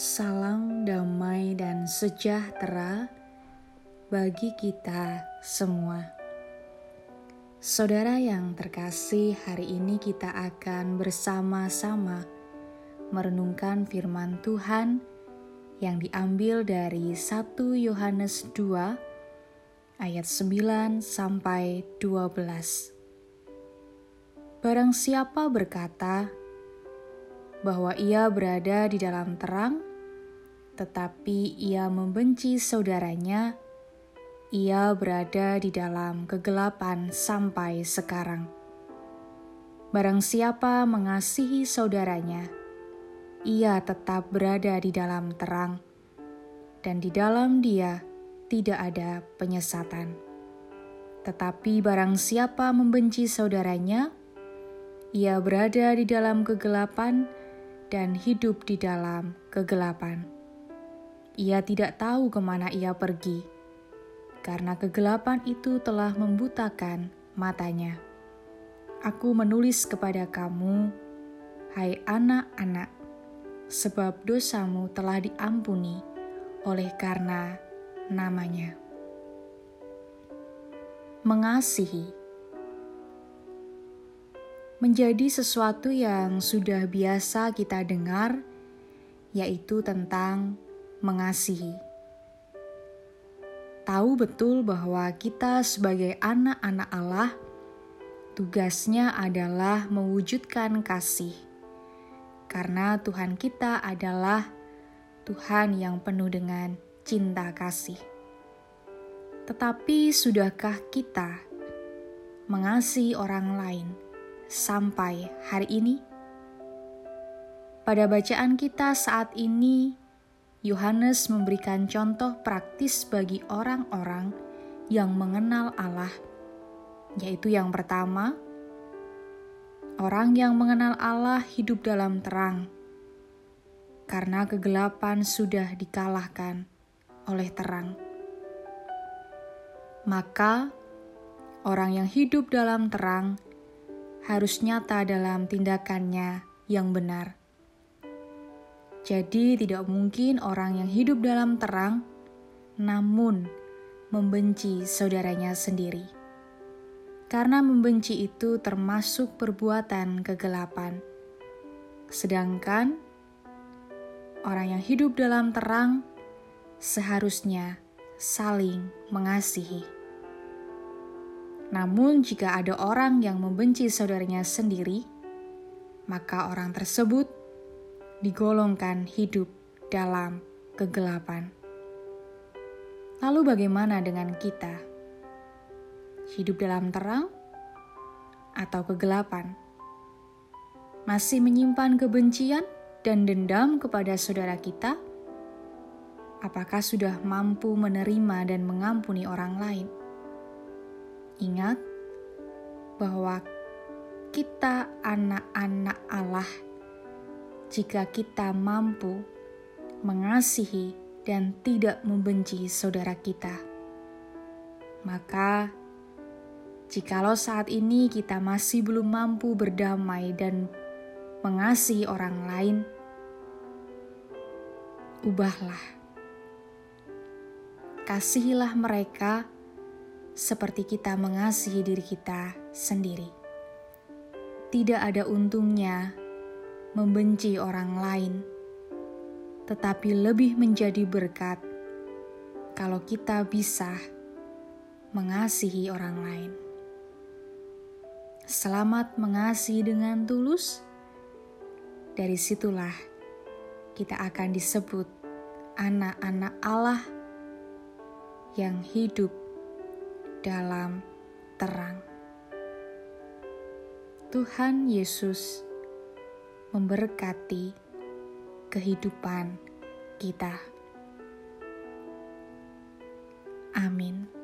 Salam damai dan sejahtera bagi kita semua. Saudara yang terkasih, hari ini kita akan bersama-sama merenungkan firman Tuhan yang diambil dari 1 Yohanes 2 ayat 9 sampai 12. Barang siapa berkata bahwa ia berada di dalam terang, tetapi ia membenci saudaranya, ia berada di dalam kegelapan sampai sekarang. Barang siapa mengasihi saudaranya, ia tetap berada di dalam terang, dan di dalam dia tidak ada penyesatan. Tetapi barang siapa membenci saudaranya, ia berada di dalam kegelapan dan hidup di dalam kegelapan ia tidak tahu ke mana ia pergi, karena kegelapan itu telah membutakan matanya. Aku menulis kepada kamu, hai anak-anak, sebab dosamu telah diampuni oleh karena namanya. Mengasihi menjadi sesuatu yang sudah biasa kita dengar, yaitu tentang mengasihi. Tahu betul bahwa kita sebagai anak-anak Allah, tugasnya adalah mewujudkan kasih. Karena Tuhan kita adalah Tuhan yang penuh dengan cinta kasih. Tetapi sudahkah kita mengasihi orang lain sampai hari ini? Pada bacaan kita saat ini, Yohanes memberikan contoh praktis bagi orang-orang yang mengenal Allah, yaitu yang pertama, orang yang mengenal Allah hidup dalam terang, karena kegelapan sudah dikalahkan oleh terang. Maka, orang yang hidup dalam terang harus nyata dalam tindakannya yang benar jadi, tidak mungkin orang yang hidup dalam terang, namun membenci saudaranya sendiri, karena membenci itu termasuk perbuatan kegelapan. Sedangkan orang yang hidup dalam terang seharusnya saling mengasihi. Namun, jika ada orang yang membenci saudaranya sendiri, maka orang tersebut digolongkan hidup dalam kegelapan. Lalu, bagaimana dengan kita? Hidup dalam terang atau kegelapan? Masih menyimpan kebencian dan dendam kepada saudara kita? Apakah sudah mampu menerima dan mengampuni orang lain? Ingat bahwa kita anak-anak Allah jika kita mampu mengasihi dan tidak membenci saudara kita. Maka, jikalau saat ini kita masih belum mampu berdamai dan mengasihi orang lain, ubahlah. Kasihilah mereka seperti kita mengasihi diri kita sendiri. Tidak ada untungnya membenci orang lain, tetapi lebih menjadi berkat kalau kita bisa mengasihi orang lain. Selamat mengasihi dengan tulus. Dari situlah kita akan disebut anak-anak Allah yang hidup dalam terang. Tuhan Yesus memberkati kehidupan kita. Amin.